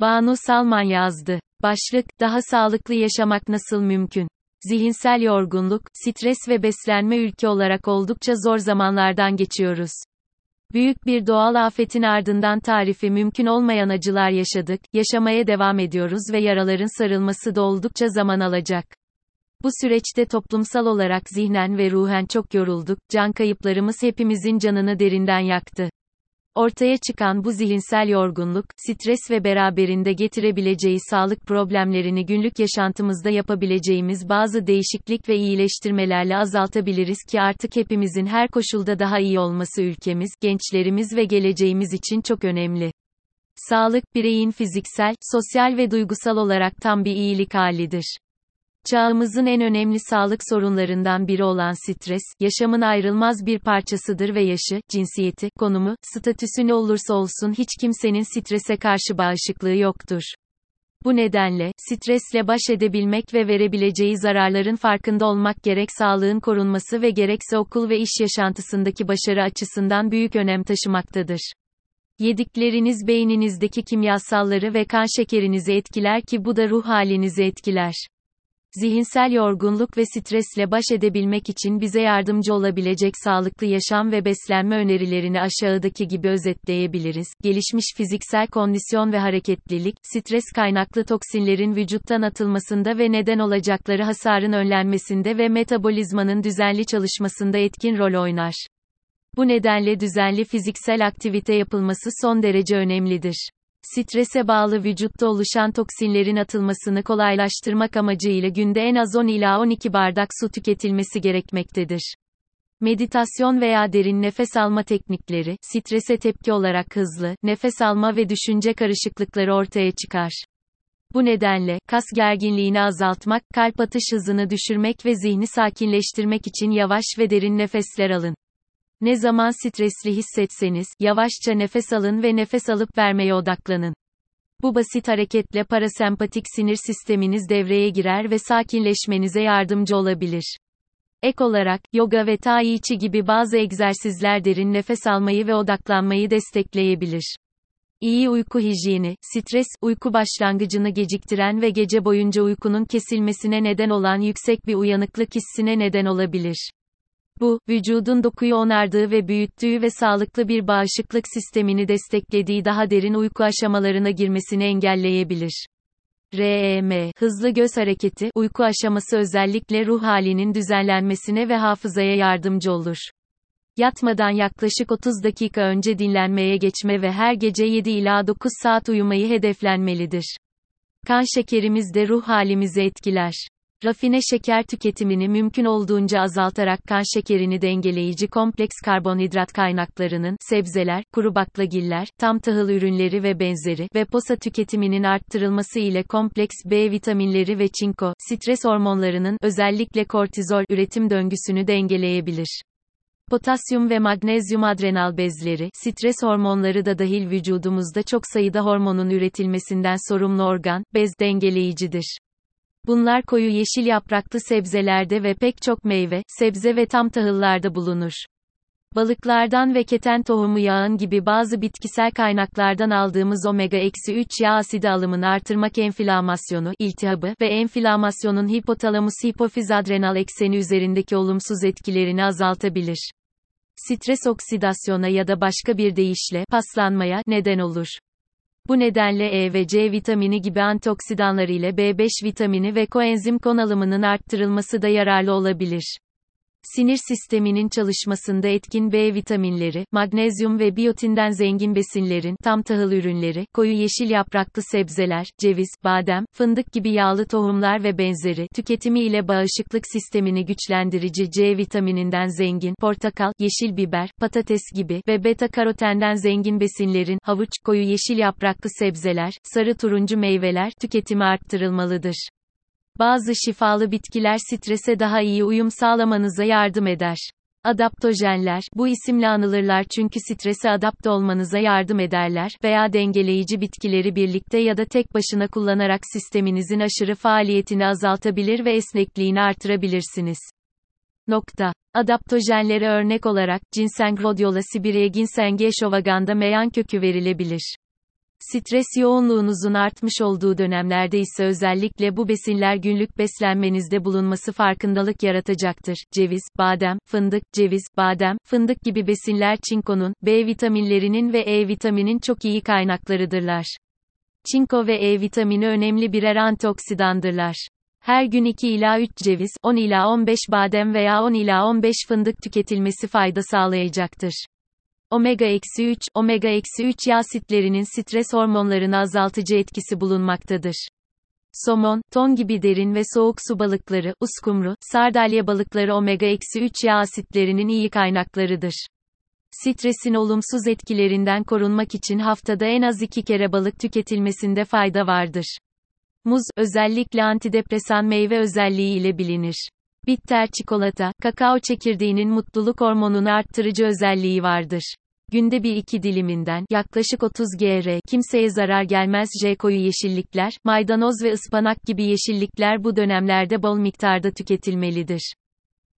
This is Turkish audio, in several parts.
Banu Salman yazdı. Başlık, daha sağlıklı yaşamak nasıl mümkün? Zihinsel yorgunluk, stres ve beslenme ülke olarak oldukça zor zamanlardan geçiyoruz. Büyük bir doğal afetin ardından tarifi mümkün olmayan acılar yaşadık, yaşamaya devam ediyoruz ve yaraların sarılması da oldukça zaman alacak. Bu süreçte toplumsal olarak zihnen ve ruhen çok yorulduk, can kayıplarımız hepimizin canını derinden yaktı. Ortaya çıkan bu zihinsel yorgunluk, stres ve beraberinde getirebileceği sağlık problemlerini günlük yaşantımızda yapabileceğimiz bazı değişiklik ve iyileştirmelerle azaltabiliriz ki artık hepimizin her koşulda daha iyi olması ülkemiz, gençlerimiz ve geleceğimiz için çok önemli. Sağlık, bireyin fiziksel, sosyal ve duygusal olarak tam bir iyilik halidir. Çağımızın en önemli sağlık sorunlarından biri olan stres, yaşamın ayrılmaz bir parçasıdır ve yaşı, cinsiyeti, konumu, statüsü ne olursa olsun hiç kimsenin strese karşı bağışıklığı yoktur. Bu nedenle, stresle baş edebilmek ve verebileceği zararların farkında olmak gerek sağlığın korunması ve gerekse okul ve iş yaşantısındaki başarı açısından büyük önem taşımaktadır. Yedikleriniz beyninizdeki kimyasalları ve kan şekerinizi etkiler ki bu da ruh halinizi etkiler. Zihinsel yorgunluk ve stresle baş edebilmek için bize yardımcı olabilecek sağlıklı yaşam ve beslenme önerilerini aşağıdaki gibi özetleyebiliriz. Gelişmiş fiziksel kondisyon ve hareketlilik, stres kaynaklı toksinlerin vücuttan atılmasında ve neden olacakları hasarın önlenmesinde ve metabolizmanın düzenli çalışmasında etkin rol oynar. Bu nedenle düzenli fiziksel aktivite yapılması son derece önemlidir. Strese bağlı vücutta oluşan toksinlerin atılmasını kolaylaştırmak amacıyla günde en az 10 ila 12 bardak su tüketilmesi gerekmektedir. Meditasyon veya derin nefes alma teknikleri, strese tepki olarak hızlı, nefes alma ve düşünce karışıklıkları ortaya çıkar. Bu nedenle, kas gerginliğini azaltmak, kalp atış hızını düşürmek ve zihni sakinleştirmek için yavaş ve derin nefesler alın. Ne zaman stresli hissetseniz, yavaşça nefes alın ve nefes alıp vermeye odaklanın. Bu basit hareketle parasempatik sinir sisteminiz devreye girer ve sakinleşmenize yardımcı olabilir. Ek olarak, yoga ve tai chi gibi bazı egzersizler derin nefes almayı ve odaklanmayı destekleyebilir. İyi uyku hijyeni, stres, uyku başlangıcını geciktiren ve gece boyunca uykunun kesilmesine neden olan yüksek bir uyanıklık hissine neden olabilir. Bu, vücudun dokuyu onardığı ve büyüttüğü ve sağlıklı bir bağışıklık sistemini desteklediği daha derin uyku aşamalarına girmesini engelleyebilir. REM, hızlı göz hareketi, uyku aşaması özellikle ruh halinin düzenlenmesine ve hafızaya yardımcı olur. Yatmadan yaklaşık 30 dakika önce dinlenmeye geçme ve her gece 7 ila 9 saat uyumayı hedeflenmelidir. Kan şekerimiz de ruh halimizi etkiler. Rafine şeker tüketimini mümkün olduğunca azaltarak kan şekerini dengeleyici kompleks karbonhidrat kaynaklarının, sebzeler, kuru baklagiller, tam tahıl ürünleri ve benzeri ve posa tüketiminin arttırılması ile kompleks B vitaminleri ve çinko, stres hormonlarının, özellikle kortizol, üretim döngüsünü dengeleyebilir. Potasyum ve magnezyum adrenal bezleri, stres hormonları da dahil vücudumuzda çok sayıda hormonun üretilmesinden sorumlu organ, bez dengeleyicidir. Bunlar koyu yeşil yapraklı sebzelerde ve pek çok meyve, sebze ve tam tahıllarda bulunur. Balıklardan ve keten tohumu yağın gibi bazı bitkisel kaynaklardan aldığımız omega-3 yağ asidi alımını artırmak enflamasyonu, iltihabı ve enflamasyonun hipotalamus hipofiz adrenal ekseni üzerindeki olumsuz etkilerini azaltabilir. Stres oksidasyona ya da başka bir deyişle paslanmaya neden olur. Bu nedenle E ve C vitamini gibi antioksidanlar ile B5 vitamini ve koenzim kon alımının arttırılması da yararlı olabilir. Sinir sisteminin çalışmasında etkin B vitaminleri, magnezyum ve biyotinden zengin besinlerin, tam tahıl ürünleri, koyu yeşil yapraklı sebzeler, ceviz, badem, fındık gibi yağlı tohumlar ve benzeri, tüketimi ile bağışıklık sistemini güçlendirici C vitamininden zengin, portakal, yeşil biber, patates gibi ve beta karotenden zengin besinlerin, havuç, koyu yeşil yapraklı sebzeler, sarı turuncu meyveler, tüketimi arttırılmalıdır. Bazı şifalı bitkiler strese daha iyi uyum sağlamanıza yardım eder. Adaptojenler, bu isimle anılırlar çünkü strese adapte olmanıza yardım ederler veya dengeleyici bitkileri birlikte ya da tek başına kullanarak sisteminizin aşırı faaliyetini azaltabilir ve esnekliğini artırabilirsiniz. Nokta. Adaptojenlere örnek olarak, ginseng rhodiola sibiriye ginseng eşovaganda meyan kökü verilebilir. Stres yoğunluğunuzun artmış olduğu dönemlerde ise özellikle bu besinler günlük beslenmenizde bulunması farkındalık yaratacaktır. Ceviz, badem, fındık, ceviz, badem, fındık gibi besinler çinkonun, B vitaminlerinin ve E vitaminin çok iyi kaynaklarıdırlar. Çinko ve E vitamini önemli birer antioksidandırlar. Her gün 2 ila 3 ceviz, 10 ila 15 badem veya 10 ila 15 fındık tüketilmesi fayda sağlayacaktır. Omega-3, omega-3 yağ asitlerinin stres hormonlarını azaltıcı etkisi bulunmaktadır. Somon, ton gibi derin ve soğuk su balıkları, uskumru, sardalya balıkları omega-3 yağ asitlerinin iyi kaynaklarıdır. Stresin olumsuz etkilerinden korunmak için haftada en az iki kere balık tüketilmesinde fayda vardır. Muz, özellikle antidepresan meyve özelliği ile bilinir. Bitter çikolata, kakao çekirdeğinin mutluluk hormonunu arttırıcı özelliği vardır. Günde bir iki diliminden, yaklaşık 30 gr, kimseye zarar gelmez J koyu yeşillikler, maydanoz ve ıspanak gibi yeşillikler bu dönemlerde bol miktarda tüketilmelidir.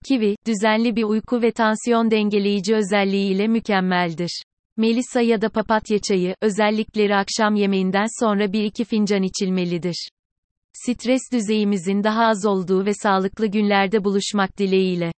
Kivi, düzenli bir uyku ve tansiyon dengeleyici özelliği ile mükemmeldir. Melisa ya da papatya çayı, özellikleri akşam yemeğinden sonra 1-2 fincan içilmelidir. Stres düzeyimizin daha az olduğu ve sağlıklı günlerde buluşmak dileğiyle.